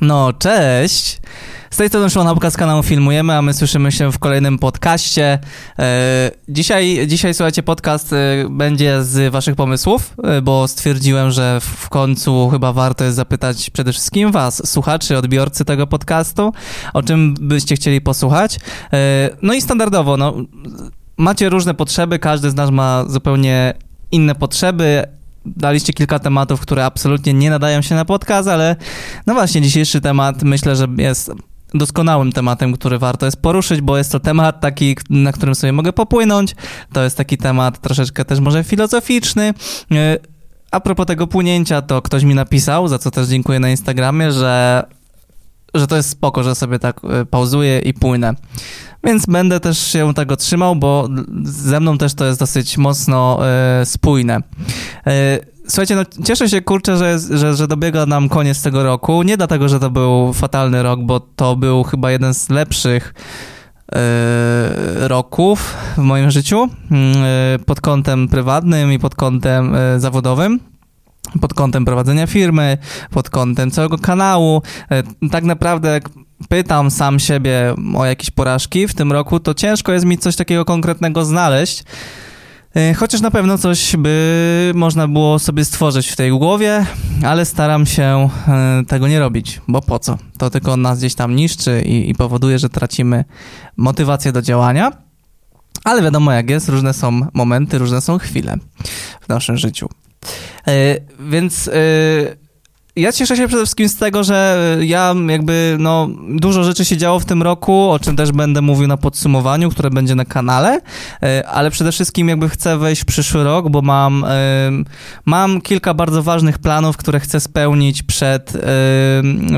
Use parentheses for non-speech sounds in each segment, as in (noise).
No, cześć! Z tej strony Szymon Apka z kanału Filmujemy, a my słyszymy się w kolejnym podcaście. E, dzisiaj, dzisiaj, słuchajcie, podcast e, będzie z waszych pomysłów, e, bo stwierdziłem, że w końcu chyba warto jest zapytać przede wszystkim was, słuchaczy, odbiorcy tego podcastu, o czym byście chcieli posłuchać. No i standardowo, no, macie różne potrzeby, każdy z nas ma zupełnie inne potrzeby, daliście kilka tematów, które absolutnie nie nadają się na podcast, ale no właśnie, dzisiejszy temat myślę, że jest doskonałym tematem, który warto jest poruszyć, bo jest to temat taki, na którym sobie mogę popłynąć. To jest taki temat troszeczkę też może filozoficzny. E, a propos tego płynięcia, to ktoś mi napisał, za co też dziękuję na Instagramie, że, że to jest spoko, że sobie tak e, pauzuję i płynę. Więc będę też się tego trzymał, bo ze mną też to jest dosyć mocno y, spójne. Y, Słuchajcie, no cieszę się, kurczę, że, że, że dobiega nam koniec tego roku. Nie dlatego, że to był fatalny rok, bo to był chyba jeden z lepszych yy, roków w moim życiu yy, pod kątem prywatnym i pod kątem zawodowym pod kątem prowadzenia firmy, pod kątem całego kanału. Tak naprawdę, pytam sam siebie o jakieś porażki w tym roku, to ciężko jest mi coś takiego konkretnego znaleźć. E, chociaż na pewno coś by można było sobie stworzyć w tej głowie, ale staram się e, tego nie robić, bo po co? To tylko nas gdzieś tam niszczy i, i powoduje, że tracimy motywację do działania. Ale wiadomo jak jest, różne są momenty, różne są chwile w naszym życiu. Yy, więc ja cieszę się przede wszystkim z tego, że ja jakby, no, dużo rzeczy się działo w tym roku, o czym też będę mówił na podsumowaniu, które będzie na kanale, e, ale przede wszystkim jakby chcę wejść w przyszły rok, bo mam, e, mam kilka bardzo ważnych planów, które chcę spełnić przed, e,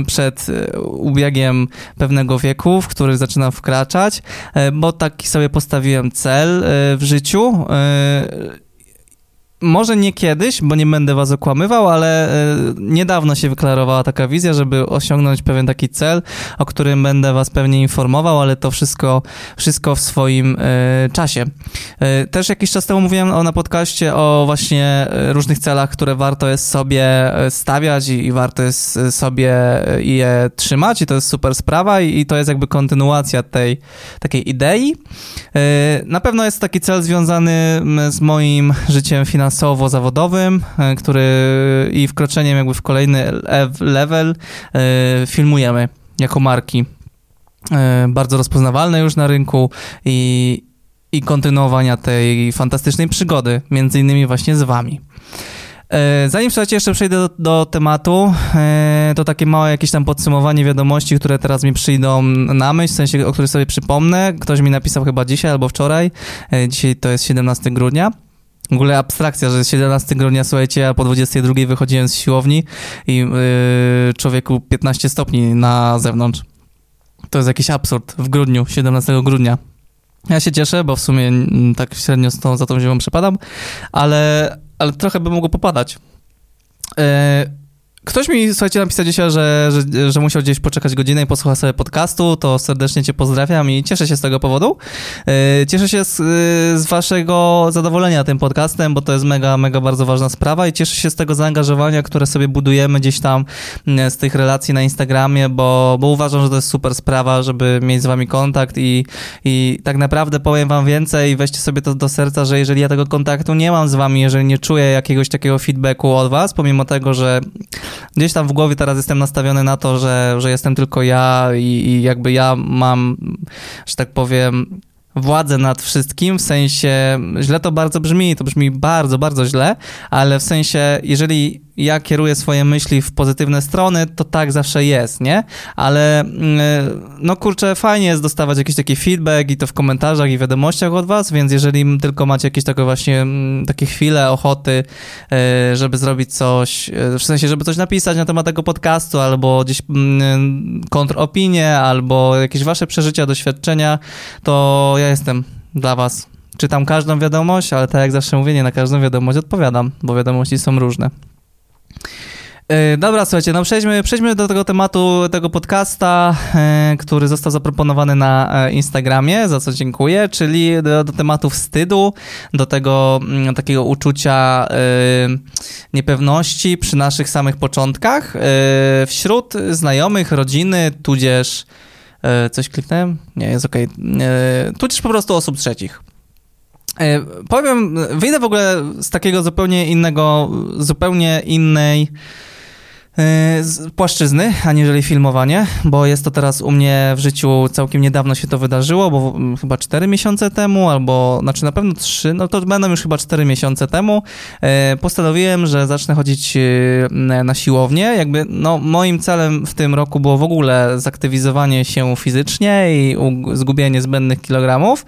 przed ubiegiem pewnego wieku, w który zaczynam wkraczać, bo taki sobie postawiłem cel w życiu może nie kiedyś, bo nie będę was okłamywał, ale e, niedawno się wyklarowała taka wizja, żeby osiągnąć pewien taki cel, o którym będę was pewnie informował, ale to wszystko, wszystko w swoim e, czasie. E, też jakiś czas temu mówiłem na podcaście o właśnie różnych celach, które warto jest sobie stawiać i, i warto jest sobie je trzymać i to jest super sprawa i, i to jest jakby kontynuacja tej takiej idei. Na pewno jest taki cel związany z moim życiem finansowym, finansowo-zawodowym, e, który i wkroczeniem jakby w kolejny level e, filmujemy jako marki. E, bardzo rozpoznawalne już na rynku i, i kontynuowania tej fantastycznej przygody, między innymi właśnie z wami. Zanim słuchajcie, jeszcze przejdę do, do, tematu, to takie małe jakieś tam podsumowanie wiadomości, które teraz mi przyjdą na myśl, w sensie, o których sobie przypomnę. Ktoś mi napisał chyba dzisiaj albo wczoraj. Dzisiaj to jest 17 grudnia. W ogóle abstrakcja, że 17 grudnia, słuchajcie, a po 22 wychodziłem z siłowni i yy, człowieku 15 stopni na zewnątrz. To jest jakiś absurd w grudniu, 17 grudnia. Ja się cieszę, bo w sumie tak średnio tą, za tą zimą przepadam, ale, ale trochę by mogło popadać. Yy, Ktoś mi, słuchajcie, napisał dzisiaj, że, że, że musiał gdzieś poczekać godzinę i posłuchał sobie podcastu, to serdecznie cię pozdrawiam i cieszę się z tego powodu. E, cieszę się z, z waszego zadowolenia tym podcastem, bo to jest mega, mega bardzo ważna sprawa i cieszę się z tego zaangażowania, które sobie budujemy gdzieś tam z tych relacji na Instagramie, bo, bo uważam, że to jest super sprawa, żeby mieć z wami kontakt i, i tak naprawdę powiem wam więcej weźcie sobie to do serca, że jeżeli ja tego kontaktu nie mam z wami, jeżeli nie czuję jakiegoś takiego feedbacku od was, pomimo tego, że gdzieś tam w głowie teraz jestem nastawiony na to, że, że jestem tylko ja i, i jakby ja mam, że tak powiem, władzę nad wszystkim, w sensie, źle to bardzo brzmi, to brzmi bardzo, bardzo źle, ale w sensie, jeżeli ja kieruję swoje myśli w pozytywne strony, to tak zawsze jest, nie? Ale mm, no kurczę, fajnie jest dostawać jakiś taki feedback i to w komentarzach i wiadomościach od was, więc jeżeli tylko macie jakieś takie właśnie mm, takie chwile ochoty, e, żeby zrobić coś, e, w sensie, żeby coś napisać na temat tego podcastu, albo gdzieś mm, kontropinię, albo jakieś wasze przeżycia, doświadczenia, to ja jestem dla was. Czytam każdą wiadomość, ale tak jak zawsze mówię, nie na każdą wiadomość odpowiadam, bo wiadomości są różne. E, dobra, słuchajcie, no przejdźmy, przejdźmy do tego tematu, tego podcasta, e, który został zaproponowany na e, Instagramie, za co dziękuję, czyli do, do tematu wstydu, do tego mm, takiego uczucia niepewności przy naszych samych początkach, wśród znajomych, rodziny, tudzież coś kliknąłem? Nie, jest okej. Okay. Tudzież po prostu osób trzecich. Powiem, wyjdę w ogóle z takiego zupełnie innego, zupełnie innej E, płaszczyzny, aniżeli filmowanie, bo jest to teraz u mnie w życiu całkiem niedawno się to wydarzyło, bo chyba 4 miesiące temu, albo znaczy na pewno 3, no to będą już chyba 4 miesiące temu. E, postanowiłem, że zacznę chodzić e, na siłownię. Jakby no, moim celem w tym roku było w ogóle zaktywizowanie się fizycznie i zgubienie zbędnych kilogramów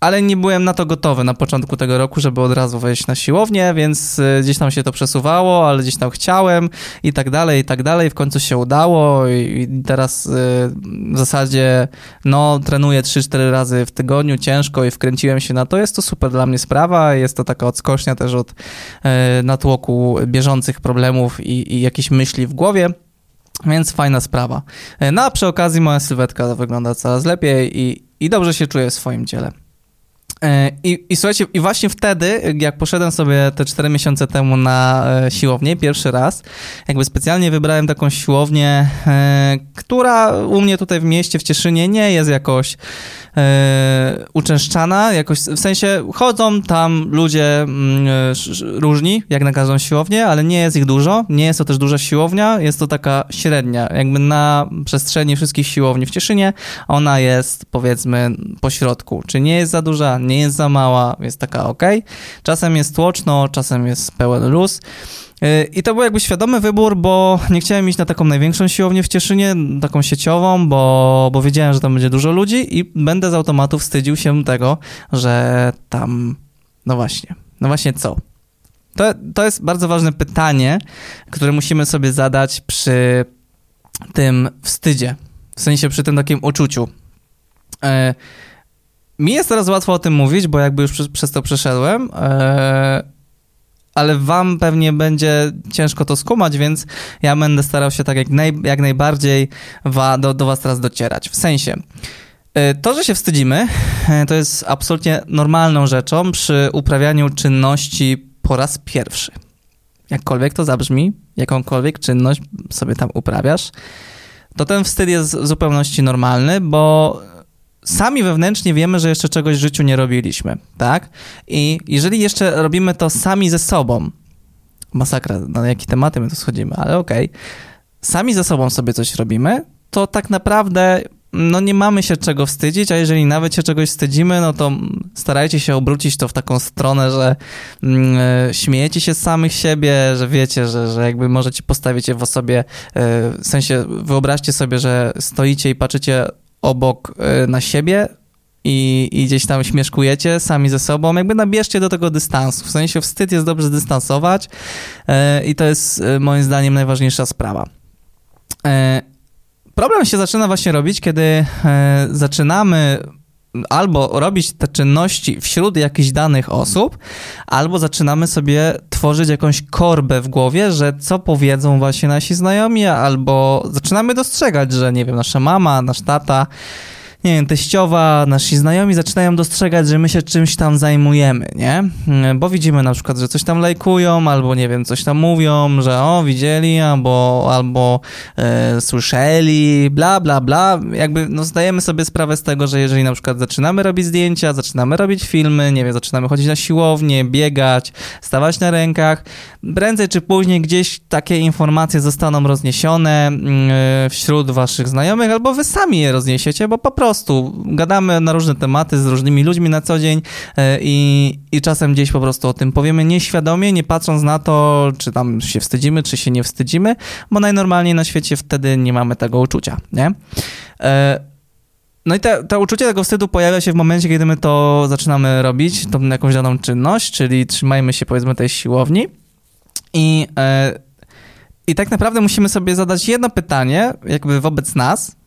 ale nie byłem na to gotowy na początku tego roku, żeby od razu wejść na siłownię, więc y, gdzieś tam się to przesuwało, ale gdzieś tam chciałem i tak dalej, i tak dalej. W końcu się udało i teraz y, w zasadzie no trenuję 3-4 razy w tygodniu, ciężko i wkręciłem się na to. Jest to super dla mnie sprawa, jest to taka odskocznia też od y, natłoku bieżących problemów i, i jakichś myśli w głowie. Więc fajna sprawa. No a przy okazji moja sylwetka wygląda coraz lepiej i, i dobrze się czuję w swoim ciele. E, I, I słuchajcie, i właśnie wtedy, jak poszedłem sobie te 4 miesiące temu na e, siłownię, pierwszy raz, jakby specjalnie wybrałem taką siłownię, e, która u mnie tutaj w mieście, w Cieszynie, nie jest jakoś uczęszczana, jakoś, w sensie chodzą tam ludzie mm, różni, jak na każdą siłownię, ale nie jest ich dużo, nie jest to też duża siłownia, jest to taka średnia, jakby na przestrzeni wszystkich siłowni w Cieszynie, ona jest powiedzmy po środku, czy nie jest za duża, nie jest za mała, jest taka ok. Czasem jest tłoczno, czasem jest pełen luz. Y, I to był jakby świadomy wybór, bo nie chciałem iść na taką największą siłownię w Cieszynie, taką sieciową, bo, bo wiedziałem, że tam będzie dużo ludzi i będę z automatu wstydził się tego, że tam, no właśnie, no właśnie co? To, to jest bardzo ważne pytanie, które musimy sobie zadać przy tym wstydzie, w sensie przy tym takim uczuciu. E, mi jest teraz łatwo o tym mówić, bo jakby już przez, przez to przeszedłem, e, ale wam pewnie będzie ciężko to skumać, więc ja będę starał się tak jak, naj, jak najbardziej wa, do, do was teraz docierać. W sensie, e, to, że się wstydzimy, e, to jest absolutnie normalną rzeczą przy uprawianiu czynności po raz pierwszy. Jakkolwiek to zabrzmi, jakąkolwiek czynność sobie tam uprawiasz, to ten wstyd jest w zupełności normalny, bo sami wewnętrznie wiemy, że jeszcze czegoś w życiu nie robiliśmy, tak? I jeżeli jeszcze robimy to sami ze sobą, masakra, na jakie tematy my tu schodzimy, ale okej, okay. sami ze sobą sobie coś robimy, to tak naprawdę no nie mamy się czego wstydzić, a jeżeli nawet się czegoś wstydzimy, no to starajcie się obrócić to w taką stronę, że e, śmiejecie się z samych siebie, że wiecie, że, że jakby możecie postawić je w osobie, e, w sensie wyobraźcie sobie, że stoicie i patrzycie obok e, na siebie i, i gdzieś tam śmieszkujecie sami ze sobą, jakby nabierzcie do tego dystansu. W sensie wstyd jest dobrze dystansować e, i to jest e, moim zdaniem najważniejsza sprawa. Problem się zaczyna właśnie robić, kiedy zaczynamy albo robić te czynności wśród jakichś danych osób, albo zaczynamy sobie tworzyć jakąś korbę w głowie, że co powiedzą właśnie nasi znajomi, albo zaczynamy dostrzegać, że nie wiem, nasza mama, nasz tata nie wiem, teściowa, nasi znajomi zaczynają dostrzegać, że my się czymś tam zajmujemy, nie? Bo widzimy na przykład, że coś tam lajkują, albo nie wiem, coś tam mówią, że o, widzieli, albo, albo e, słyszeli, bla, bla, bla. Jakby, no, zdajemy sobie sprawę z tego, że jeżeli na przykład zaczynamy robić zdjęcia, zaczynamy robić filmy, nie wiem, zaczynamy chodzić na siłownię, biegać, stawać na rękach, prędzej czy później gdzieś takie informacje zostaną rozniesione mm, e, wśród waszych znajomych, albo wy sami je rozniesiecie, bo po prostu prostu gadamy na różne tematy z różnymi ludźmi na co dzień e, i, i czasem gdzieś po prostu o tym powiemy nieświadomie, nie patrząc na to, czy tam się wstydzimy, czy się nie wstydzimy, bo najnormalniej na świecie wtedy nie mamy tego uczucia, nie? E, no i te, to uczucie tego wstydu pojawia się w momencie, kiedy my to zaczynamy robić, tą jakąś daną czynność, czyli trzymajmy się powiedzmy tej siłowni i, e, i tak naprawdę musimy sobie zadać jedno pytanie, jakby wobec nas,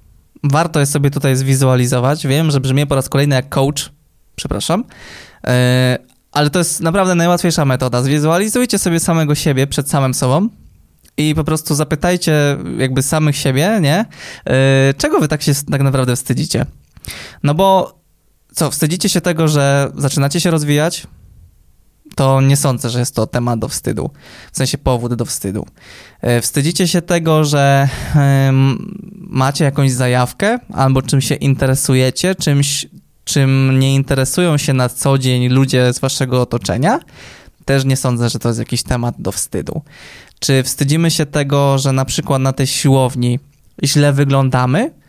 warto jest sobie tutaj zwizualizować. Wiem, że brzmię po raz kolejny jak coach, przepraszam, e, ale to jest naprawdę najłatwiejsza metoda. Zwizualizujcie sobie samego siebie przed samym sobą i po prostu zapytajcie jakby samych siebie, nie? Yy, czego wy tak się tak naprawdę wstydzicie? No bo co, wstydzicie się tego, że zaczynacie się rozwijać? To nie sądzę, że jest to temat do wstydu, w sensie powód do wstydu. Yy, wstydzicie się tego, że macie jakąś zajawkę albo czym się interesujecie, czymś, czym nie interesują się na co dzień ludzie z waszego otoczenia? Też nie sądzę, że to jest jakiś temat do wstydu. Czy wstydzimy się tego, że na przykład na tej siłowni źle wyglądamy?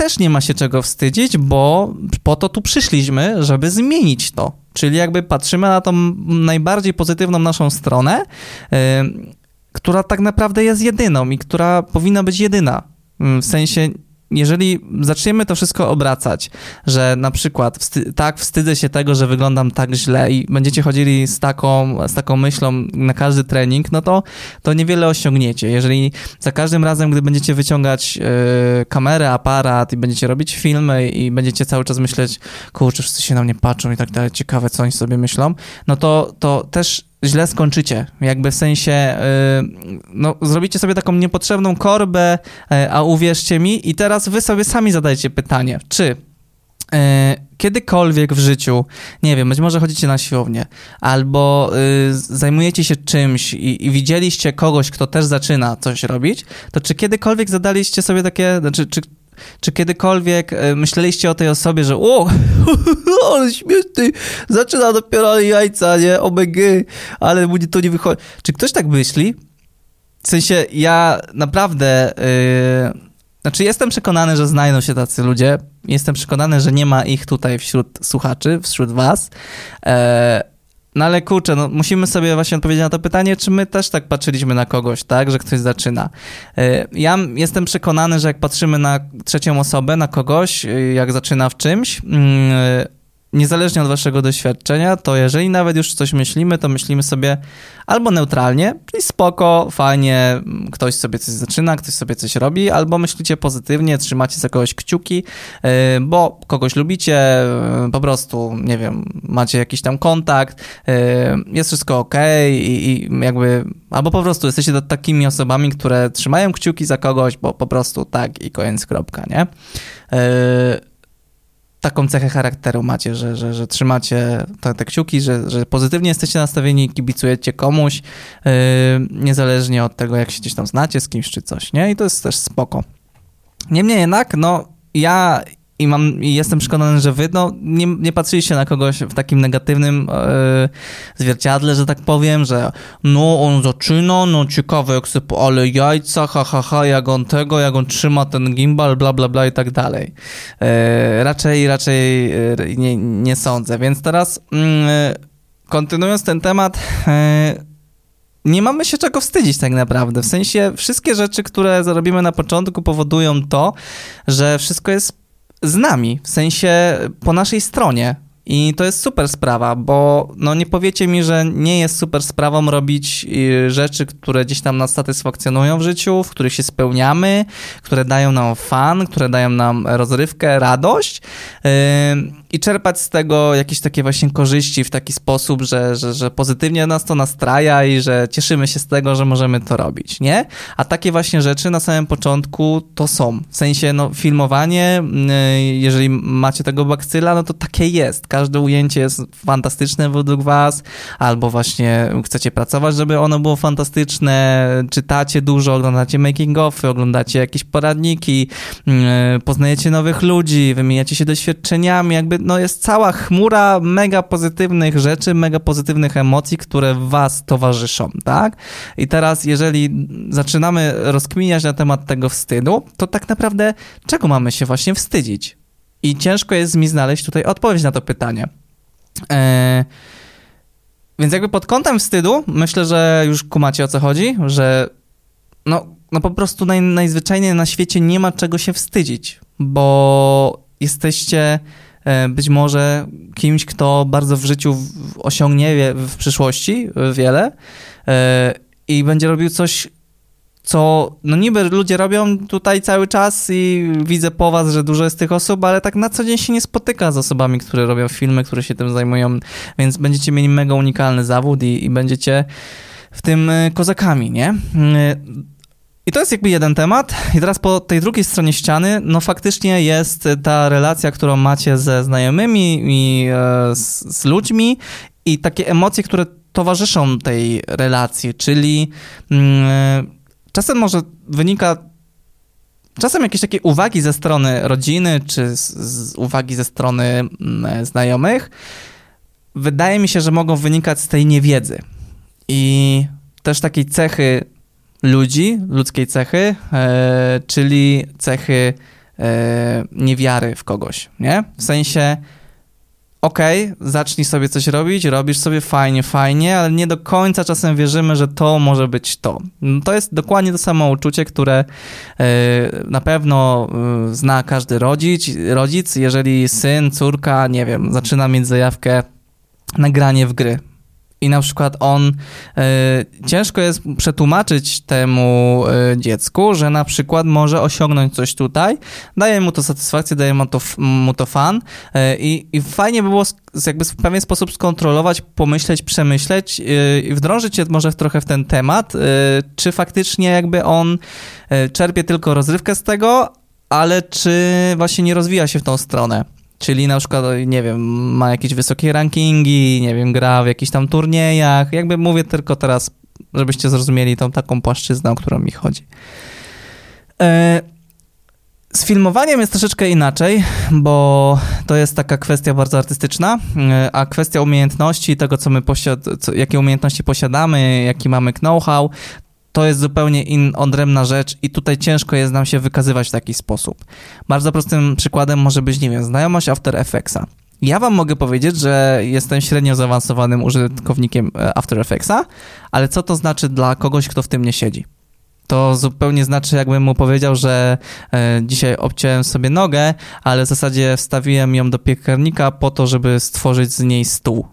Też nie ma się czego wstydzić, bo po to tu przyszliśmy, żeby zmienić to. Czyli jakby patrzymy na tą najbardziej pozytywną naszą stronę, yy, która tak naprawdę jest jedyną i która powinna być jedyna. W sensie jeżeli zaczniemy to wszystko obracać, że na przykład wsty tak, wstydzę się tego, że wyglądam tak źle i będziecie chodzili z taką, z taką myślą na każdy trening, no to, to niewiele osiągniecie. Jeżeli za każdym razem, gdy będziecie wyciągać yy, kamerę, aparat i będziecie robić filmy i będziecie cały czas myśleć, kurczę, wszyscy się na mnie patrzą i tak dalej, ciekawe, co oni sobie myślą, no to, to też źle skończycie. Jakby w sensie, yy, no, zrobicie sobie taką niepotrzebną korbę, yy, a uwierzcie mi, i teraz wy sobie sami zadajcie pytanie, czy yy, kiedykolwiek w życiu, nie wiem, być może chodzicie na siłownię, albo y, zajmujecie się czymś i, i, widzieliście kogoś, kto też zaczyna coś robić, to czy kiedykolwiek zadaliście sobie takie, znaczy, czy czy kiedykolwiek e, myśleliście o tej osobie, że o, (laughs) ale śmieszny, zaczyna dopiero jajca, nie, OBG, ale mu to nie wychodzi. Czy ktoś tak myśli? W sensie, ja naprawdę... Yy, znaczy, jestem przekonany, że znajdą się tacy ludzie. Jestem przekonany, że nie ma ich tutaj wśród słuchaczy, wśród was. E, no ale kurczę, no musimy sobie właśnie odpowiedzieć na to pytanie, czy my też tak patrzyliśmy na kogoś, tak, że ktoś zaczyna. E, ja jestem przekonany, że jak patrzymy na trzecią osobę, na kogoś, e, jak zaczyna w czymś, mm, niezależnie od waszego doświadczenia, to jeżeli nawet już coś myślimy, to myślimy sobie albo neutralnie, czyli spoko, fajnie, ktoś sobie coś zaczyna, ktoś sobie coś robi, albo myślicie pozytywnie, trzymacie za kogoś kciuki, yy, bo kogoś lubicie, yy, po prostu, nie wiem, macie jakiś tam kontakt, yy, jest wszystko ok i, i jakby, albo po prostu jesteście takimi osobami, które trzymają kciuki za kogoś, bo po prostu tak i koniec, kropka, nie? Taką cechę charakteru macie, że, że, że trzymacie te, te kciuki, że, że pozytywnie jesteście nastawieni, kibicujecie komuś, yy, niezależnie od tego, jak się gdzieś tam znacie z kimś czy coś, nie? I to jest też spoko. Niemniej jednak, no, ja i mam, i jestem przekonany, że wy no, nie, nie patrzyliście na kogoś w takim negatywnym e, zwierciadle, że tak powiem, że no on zaczyna, no ciekawe jak sobie, ale jajca, ha, ha, ha, jak on tego, jak on trzyma ten gimbal, bla, bla, bla i tak dalej. E, raczej, raczej e, nie, nie sądzę, więc teraz mm, kontynuując ten temat, nie mamy się czego wstydzić tak naprawdę. W sensie wszystkie rzeczy, które zrobimy na początku powodują to, że wszystko jest z nami, w sensie po naszej stronie. I to jest super sprawa, bo no nie powiecie mi, że nie jest super sprawą robić y, rzeczy, które gdzieś tam nas satysfakcjonują w życiu, w których się spełniamy, które dają nam fan, które dają nam rozrywkę, radość yy, i czerpać z tego jakieś takie właśnie korzyści w taki sposób, że, że, że pozytywnie nas to nastraja i że cieszymy się z tego, że możemy to robić, nie? A takie właśnie rzeczy na samym początku to są. W sensie, no, filmowanie, yy, jeżeli macie tego bakcyla, no to takie jest każde ujęcie jest fantastyczne według was, albo właśnie chcecie pracować, żeby ono było fantastyczne, czytacie dużo, oglądacie making-offy, oglądacie jakieś poradniki, mm, poznajecie nowych ludzi, wymieniacie się doświadczeniami, jakby no jest cała chmura mega pozytywnych rzeczy, mega pozytywnych emocji, które was towarzyszą, tak? I teraz, jeżeli zaczynamy rozkminiać na temat tego wstydu, to tak naprawdę czego mamy się właśnie wstydzić? I ciężko jest mi znaleźć tutaj odpowiedź na to pytanie. E, więc jakby pod kątem wstydu, myślę, że już kumacie o co chodzi, że no, no po prostu naj, najzwyczajniej na świecie nie ma czego się wstydzić, bo jesteście e, być może kimś, kto bardzo w życiu osiągnie w przyszłości wiele e, i będzie robił coś co no niby ludzie robią tutaj cały czas i widzę po was, że dużo jest tych osób, ale tak na co dzień się nie spotyka z osobami, które robią filmy, które się tym zajmują, więc będziecie mieli mega unikalny zawód i, i będziecie w tym y, kozakami, nie? Y, I to jest jakby jeden temat. I teraz po tej drugiej stronie ściany, no faktycznie jest ta relacja, którą macie ze znajomymi i e, z, z ludźmi i takie emocje, które towarzyszą tej relacji, czyli mm, czasem może wynika czasem jakieś takie uwagi ze strony rodziny, czy z, z uwagi ze strony mm, znajomych, wydaje mi się, że mogą wynikać z tej niewiedzy. I też takiej cechy ludzi, ludzkiej cechy, e, czyli cechy e, niewiary w kogoś, nie? W sensie okej, okay, zacznij sobie coś robić, robisz sobie fajnie, fajnie, ale nie do końca czasem wierzymy, że to może być to. No, to jest dokładnie to samo uczucie, które e, na pewno e, zna każdy rodzic, rodzic, jeżeli syn, córka, nie wiem, zaczyna mieć zajawkę nagranie w gry i na przykład on, y, ciężko jest przetłumaczyć temu y, dziecku, że na przykład może osiągnąć coś tutaj, daje mu to satysfakcję, daje mu to, mu to fan y, i fajnie by było jakby w pewien sposób skontrolować, pomyśleć, przemyśleć i wdrążyć się może trochę w ten temat, czy faktycznie jakby on czerpie tylko rozrywkę z tego, ale czy właśnie nie rozwija się w tą stronę. Czyli na przykład, nie wiem, ma jakieś wysokie rankingi, nie wiem, gra w jakichś tam turniejach. Jakby mówię tylko teraz, żebyście zrozumieli tą taką płaszczyznę, o którą mi chodzi. E, z filmowaniem jest troszeczkę inaczej, bo to jest taka kwestia bardzo artystyczna, e, a kwestia umiejętności, tego, co my posiad- co, jakie umiejętności posiadamy, jaki mamy know-how, to jest zupełnie in, odrębna rzecz i tutaj ciężko jest nam się wykazywać w taki sposób. Bardzo prostym przykładem może być, nie wiem, znajomość After Effectsa. Ja wam mogę powiedzieć, że jestem średnio zaawansowanym użytkownikiem e, After Effectsa, ale co to znaczy dla kogoś, kto w tym nie siedzi? To zupełnie znaczy, jakbym mu powiedział, że e, dzisiaj obciąłem sobie nogę, ale w zasadzie wstawiłem ją do piekarnika po to, żeby stworzyć z niej stół.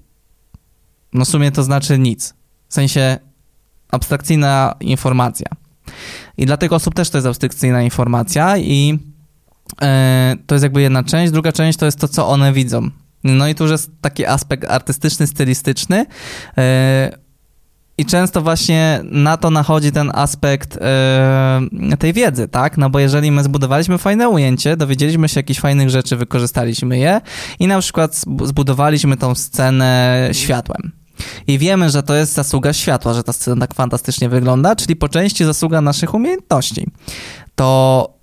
No w sumie to znaczy nic. W sensie abstrakcyjna informacja. I dla tych osób też to jest abstrakcyjna informacja i e, to jest jakby jedna część. Druga część to jest to, co one widzą. No i tu już jest taki aspekt artystyczny, stylistyczny. E, I często właśnie na to nachodzi ten aspekt e, tej wiedzy, tak? No bo jeżeli my zbudowaliśmy fajne ujęcie, dowiedzieliśmy się jakichś fajnych rzeczy, wykorzystaliśmy je i na przykład zbudowaliśmy tą scenę światłem i wiemy, że to jest zasługa światła, że ta scena tak fantastycznie wygląda, czyli po części zasługa naszych umiejętności. To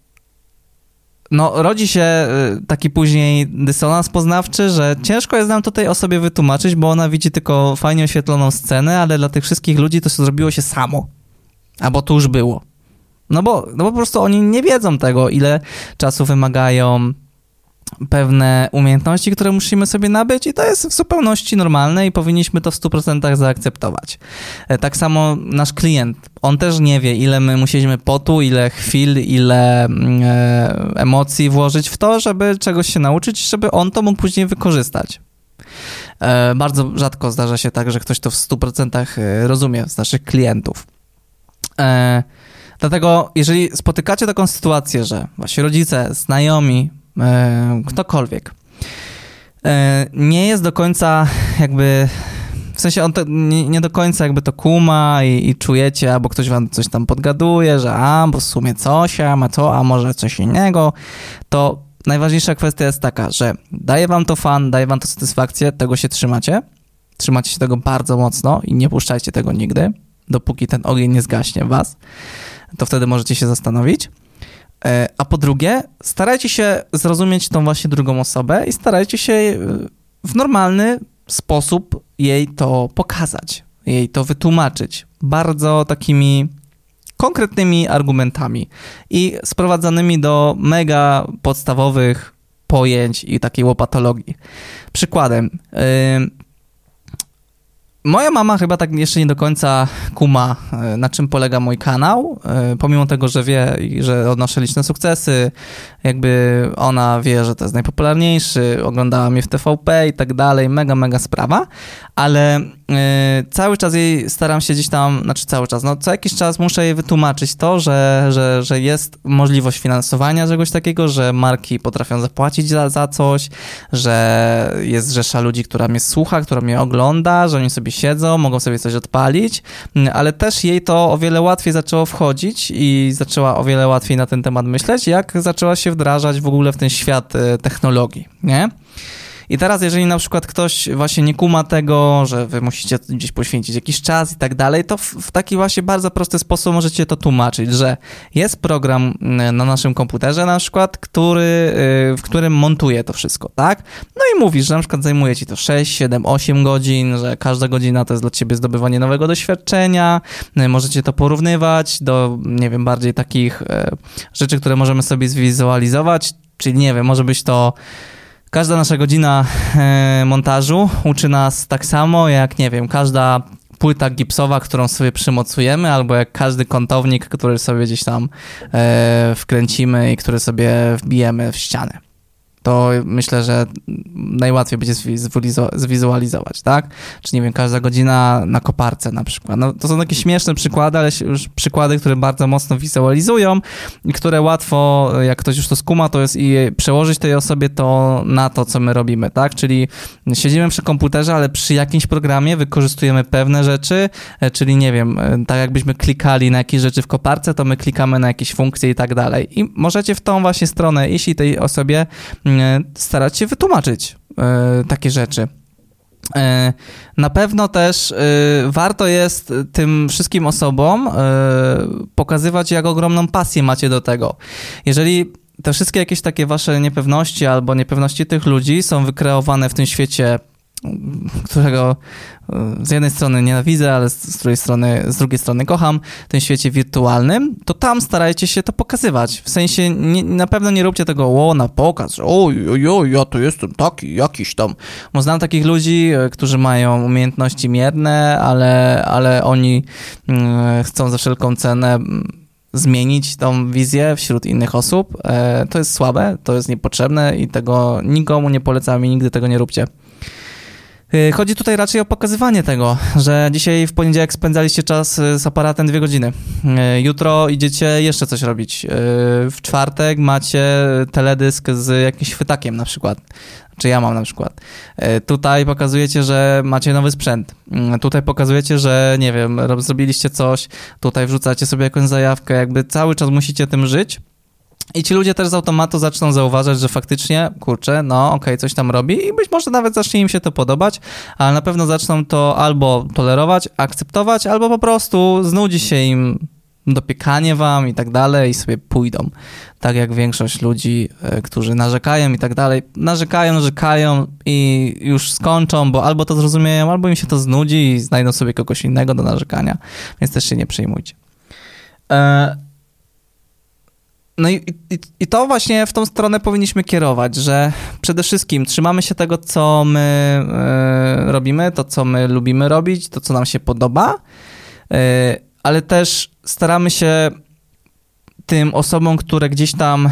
no, rodzi się y, taki później dysonans poznawczy, że ciężko jest nam tutaj o sobie wytłumaczyć, bo ona widzi tylko fajnie oświetloną scenę, ale dla tych wszystkich ludzi to zrobiło się samo. Albo to już było. No bo, no bo po prostu oni nie wiedzą tego, ile czasu wymagają pewne umiejętności, które musimy sobie nabyć i to jest w zupełności normalne i powinniśmy to w 100% zaakceptować. E, tak samo nasz klient, on też nie wie, ile my musieliśmy potu, ile chwil, ile mm, e, emocji włożyć w to, żeby czegoś się nauczyć, żeby on to mógł później wykorzystać. E, bardzo rzadko zdarza się tak, że ktoś to w 100% rozumie z naszych klientów. Dlatego, jeżeli spotykacie taką sytuację, że wasi rodzice, znajomi, E, ktokolwiek, e, nie jest do końca jakby w sensie on to nie, nie, do końca jakby to kuma i, i, czujecie, albo ktoś wam coś tam podgaduje, że a, bo w sumie coś, a ma to, a może coś innego, to najważniejsza kwestia jest taka, że daje wam to fan, daje wam to satysfakcję, tego się trzymacie, trzymacie się tego bardzo mocno i nie puszczajcie tego nigdy, dopóki ten ogień nie zgaśnie w was, to wtedy możecie się zastanowić. E, a po drugie, starajcie się zrozumieć tą właśnie drugą osobę i starajcie się e, w normalny sposób jej to pokazać, jej to wytłumaczyć. Bardzo takimi konkretnymi argumentami i sprowadzanymi do mega podstawowych pojęć i takiej łopatologii. Przykładem, yy, Moja mama chyba tak jeszcze nie do końca kuma, e, na czym polega mój kanał, e, pomimo tego, że wie, że odnoszę liczne sukcesy, jakby ona wie, że to jest najpopularniejszy, oglądała mnie w TVP i tak dalej, mega, mega sprawa, ale yy, cały czas jej staram się gdzieś tam, znaczy cały czas, no co jakiś czas muszę jej wytłumaczyć to, że, że, że jest możliwość finansowania czegoś takiego, że marki potrafią zapłacić za, za coś, że jest rzesza ludzi, która mnie słucha, która mnie ogląda, że oni sobie siedzą, mogą sobie coś odpalić, ale też jej to o wiele łatwiej zaczęło wchodzić i zaczęła o wiele łatwiej na ten temat myśleć, jak zaczęła się wdrażać w ogóle w ten świat e, technologii, nie? I teraz, jeżeli na przykład ktoś właśnie nie kuma tego, że wy musicie gdzieś poświęcić jakiś czas i tak dalej, to w, w taki właśnie bardzo prosty sposób możecie to tłumaczyć, że jest program mm, na naszym komputerze na przykład, który, y, w którym montuje to wszystko, tak? No i mówisz, że na przykład zajmuje ci to 6, 7, 8 godzin, że każda godzina to jest dla ciebie zdobywanie nowego doświadczenia, y, możecie to porównywać do, nie wiem, bardziej takich y, rzeczy, które możemy sobie zwizualizować, czyli nie wiem, może być to Każda nasza godzina e, montażu uczy nas tak samo, jak nie wiem, każda płyta gipsowa, którą sobie przymocujemy, albo jak każdy kątownik, który sobie gdzieś tam e, wkręcimy i który sobie wbijemy w ścianę to myślę, że najłatwiej będzie zwizualizować, tak? Czy nie wiem, każda godzina na koparce na przykład. No, to są takie śmieszne przykłady, ale już przykłady, które bardzo mocno wizualizują i które łatwo, jak ktoś już to skuma, to jest i przełożyć tej osobie to na to, co my robimy, tak? Czyli siedzimy przy komputerze, ale przy jakimś programie wykorzystujemy pewne rzeczy, e, czyli nie wiem, e, tak jakbyśmy klikali na jakieś rzeczy w koparce, to my klikamy na jakieś funkcje i tak dalej. I możecie w tą właśnie stronę iść i tej osobie E, starać się wytłumaczyć e, takie rzeczy. E, na pewno też warto jest tym wszystkim osobom pokazywać, jak ogromną pasję macie do tego. Jeżeli te wszystkie jakieś takie wasze niepewności albo niepewności tych ludzi są wykreowane w tym świecie którego e, z jednej strony nienawidzę, ale z drugiej strony, z drugiej strony kocham, w tym świecie wirtualnym, to tam starajcie się to pokazywać. W sensie nie, na pewno nie róbcie tego o, na pokaz, że oj, oj, oj, ja to jestem taki, jakiś tam. Bo znam takich ludzi, e, którzy mają umiejętności mierne, ale, ale oni mm, chcą za wszelką cenę mm, zmienić tą wizję wśród innych osób. E, to jest słabe, to jest niepotrzebne i tego nikomu nie polecam i nigdy tego nie róbcie. Y, chodzi tutaj raczej o pokazywanie tego, że dzisiaj w poniedziałek spędzaliście czas y, z aparatem dwie godziny. Y, jutro idziecie jeszcze coś robić. W czwartek macie teledysk z jakimś chwytakiem na przykład. Czy ja mam na przykład. Tutaj pokazujecie, że macie nowy sprzęt. Tutaj pokazujecie, że nie wiem, zrobiliście coś. Tutaj wrzucacie sobie jakąś zajawkę. Jakby cały czas musicie tym żyć i ci ludzie też z automatu zaczną zauważać, że faktycznie, kurczę, no okej, okay, coś tam robi i być może nawet zacznie im się to podobać, ale na pewno zaczną to albo tolerować, akceptować, albo po prostu znudzi się im dopiekanie wam i tak dalej i sobie pójdą. Tak jak większość ludzi, e, którzy narzekają i tak dalej, narzekają, narzekają i już skończą, bo albo to zrozumieją, albo im się to znudzi i znajdą sobie kogoś innego do narzekania, więc też się nie przejmujcie. E, no i, i, i, to właśnie w tą stronę powinniśmy kierować, że przede wszystkim trzymamy się tego, co my y, robimy, to, co my lubimy robić, to, co nam się podoba, y, ale też staramy się tym osobom, które gdzieś tam y,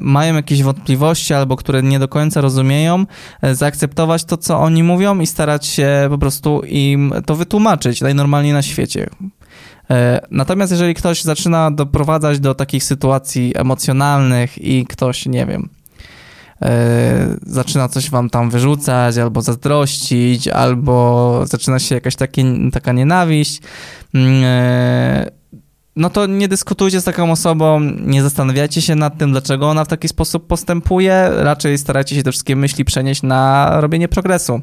mają jakieś wątpliwości albo które nie do końca rozumieją, zaakceptować to, co oni mówią i starać się po prostu im to wytłumaczyć najnormalniej na świecie. E, natomiast jeżeli ktoś zaczyna doprowadzać do takich sytuacji emocjonalnych i ktoś, nie wiem, e, zaczyna coś wam tam wyrzucać, albo zazdrościć, albo zaczyna się jakaś taki, taka nienawiść, mm, e, no to nie dyskutujcie z taką osobą, nie zastanawiajcie się nad tym, dlaczego ona w taki sposób postępuje, raczej starajcie się te wszystkie myśli przenieść na robienie progresu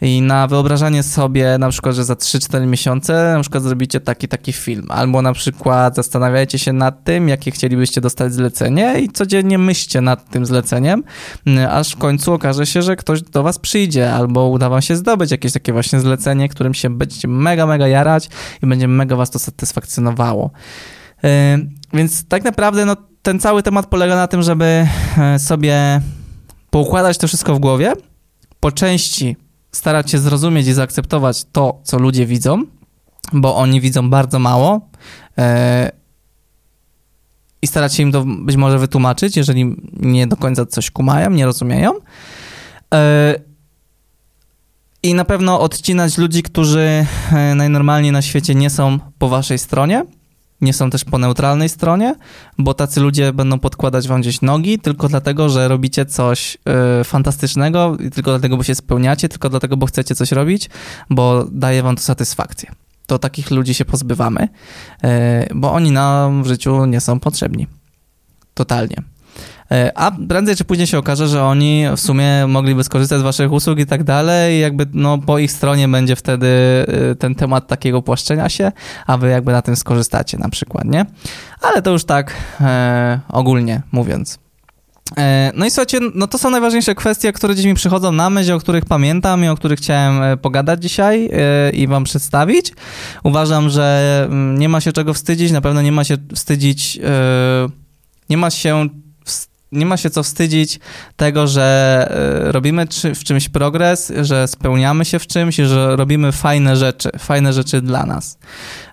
i na wyobrażanie sobie na przykład, że za 3-4 miesiące na przykład zrobicie taki, taki film, albo na przykład zastanawiajcie się nad tym, jakie chcielibyście dostać zlecenie i codziennie myślcie nad tym zleceniem, aż w końcu okaże się, że ktoś do was przyjdzie, albo uda wam się zdobyć jakieś takie właśnie zlecenie, którym się będziecie mega, mega jarać i będzie mega was to satysfakcjonowało. Yy, więc tak naprawdę no, ten cały temat polega na tym, żeby e, sobie poukładać to wszystko w głowie, po części starać się zrozumieć i zaakceptować to, co ludzie widzą, bo oni widzą bardzo mało e, i starać się im to być może wytłumaczyć, jeżeli nie do końca coś kumają, nie rozumieją. E, I na pewno odcinać ludzi, którzy e, najnormalniej na świecie nie są po waszej stronie, nie są też po neutralnej stronie, bo tacy ludzie będą podkładać wam gdzieś nogi tylko dlatego, że robicie coś y, fantastycznego, tylko dlatego, bo się spełniacie, tylko dlatego, bo chcecie coś robić, bo daje wam to satysfakcję. To takich ludzi się pozbywamy, y, bo oni nam w życiu nie są potrzebni. Totalnie. A prędzej czy później się okaże, że oni w sumie mogliby skorzystać z waszych usług i tak dalej jakby no po ich stronie będzie wtedy y, ten temat takiego płaszczenia się, a wy jakby na tym skorzystacie na przykład, nie? Ale to już tak e, ogólnie mówiąc. E, no i słuchajcie, no to są najważniejsze kwestie, które dziś mi przychodzą na myśl, o których pamiętam i o których chciałem e, pogadać dzisiaj e, i wam przedstawić. Uważam, że mm, nie ma się czego wstydzić, na pewno nie ma się wstydzić, nie ma się nie ma się co wstydzić tego, że e, robimy w czymś progres, że spełniamy się w czymś, że robimy fajne rzeczy, fajne rzeczy dla nas.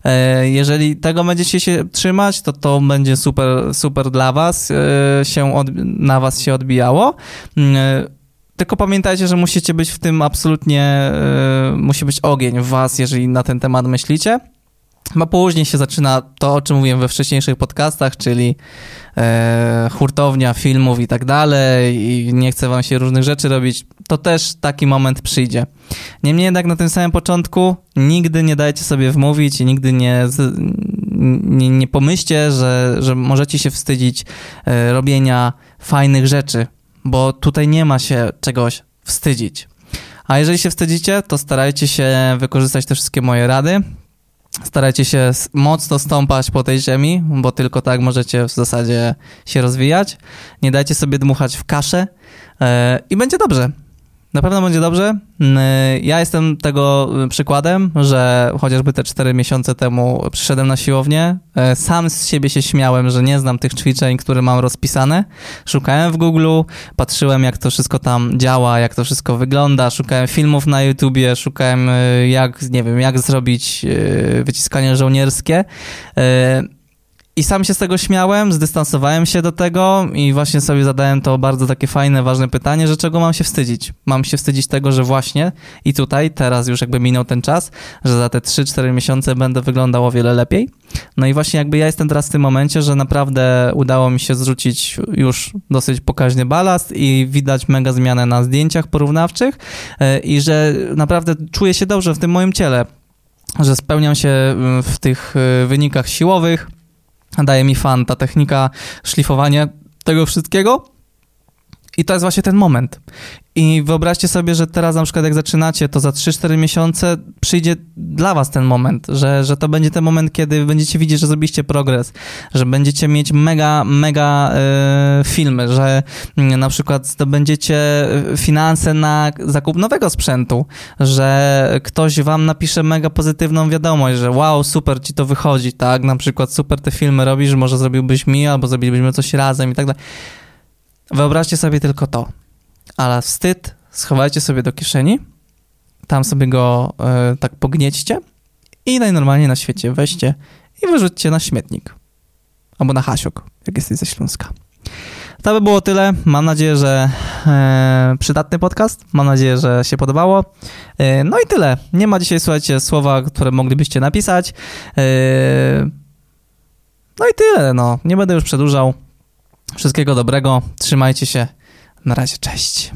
E, jeżeli tego będziecie się trzymać, to to będzie super, super dla was, e, się od, na was się odbijało. Mm, tylko pamiętajcie, że musicie być w tym absolutnie, musi być ogień w was, jeżeli na ten temat myślicie. Bo później się zaczyna to, o czym mówiłem we wcześniejszych podcastach, czyli e, hurtownia filmów i tak dalej i nie chce wam się różnych rzeczy robić, to też taki moment przyjdzie. Niemniej jednak na tym samym początku nigdy nie dajcie sobie wmówić i nigdy nie, nie, nie pomyślcie, że, że możecie się wstydzić e, robienia fajnych rzeczy, bo tutaj nie ma się czegoś wstydzić. A jeżeli się wstydzicie, to starajcie się wykorzystać te wszystkie moje rady, starajcie się mocno stąpać po tej ziemi, bo tylko tak możecie w zasadzie się rozwijać. Nie dajcie sobie dmuchać w kaszę yy, i będzie dobrze. Na pewno będzie dobrze. Ja jestem tego przykładem, że chociażby te 4 miesiące temu przyszedłem na siłownię. E, sam z siebie się śmiałem, że nie znam tych ćwiczeń, które mam rozpisane. Szukałem w Google, patrzyłem jak to wszystko tam działa, jak to wszystko wygląda. Szukałem filmów na YouTubie, szukałem jak, nie wiem, jak zrobić wyciskanie żołnierskie. I sam się z tego śmiałem, zdystansowałem się do tego i właśnie sobie zadałem to bardzo takie fajne, ważne pytanie, że czego mam się wstydzić? Mam się wstydzić tego, że właśnie i tutaj, teraz już jakby minął ten czas, że za te 3-4 miesiące będę wyglądał o wiele lepiej. No i właśnie jakby ja jestem teraz w tym momencie, że naprawdę udało mi się zrzucić już dosyć pokaźny balast i widać mega zmianę na zdjęciach porównawczych e, i że naprawdę czuję się dobrze w tym moim ciele, że spełniam się w tych e, wynikach siłowych, daje mi fan ta technika szlifowania tego wszystkiego. I to jest właśnie ten moment. I wyobraźcie sobie, że teraz na przykład jak zaczynacie, to za 3-4 miesiące przyjdzie dla was ten moment, że, że to będzie ten moment, kiedy będziecie widzieć, że zrobiliście progres, że będziecie mieć mega, mega y, filmy, że y, na przykład zdobędziecie e, finanse na zakup nowego sprzętu, że ktoś wam napisze mega pozytywną wiadomość, że wow, super ci to wychodzi, tak, na przykład super te filmy robisz, może zrobiłbyś mi, albo zrobilibyśmy coś razem i tak dalej. Wyobraźcie sobie tylko to ale wstyd schowajcie sobie do kieszeni, tam sobie go y, tak pogniećcie i najnormalniej na świecie weźcie i wyrzućcie na śmietnik. Albo na hasiok, jak jesteś ze Śląska. To by było tyle. Mam nadzieję, że e, przydatny podcast. Mam nadzieję, że się podobało. E, no i tyle. Nie ma dzisiaj, słuchajcie, słowa, które moglibyście napisać. No i tyle. No. Nie będę już przedłużał. Wszystkiego dobrego. Trzymajcie się. Na razie, cześć.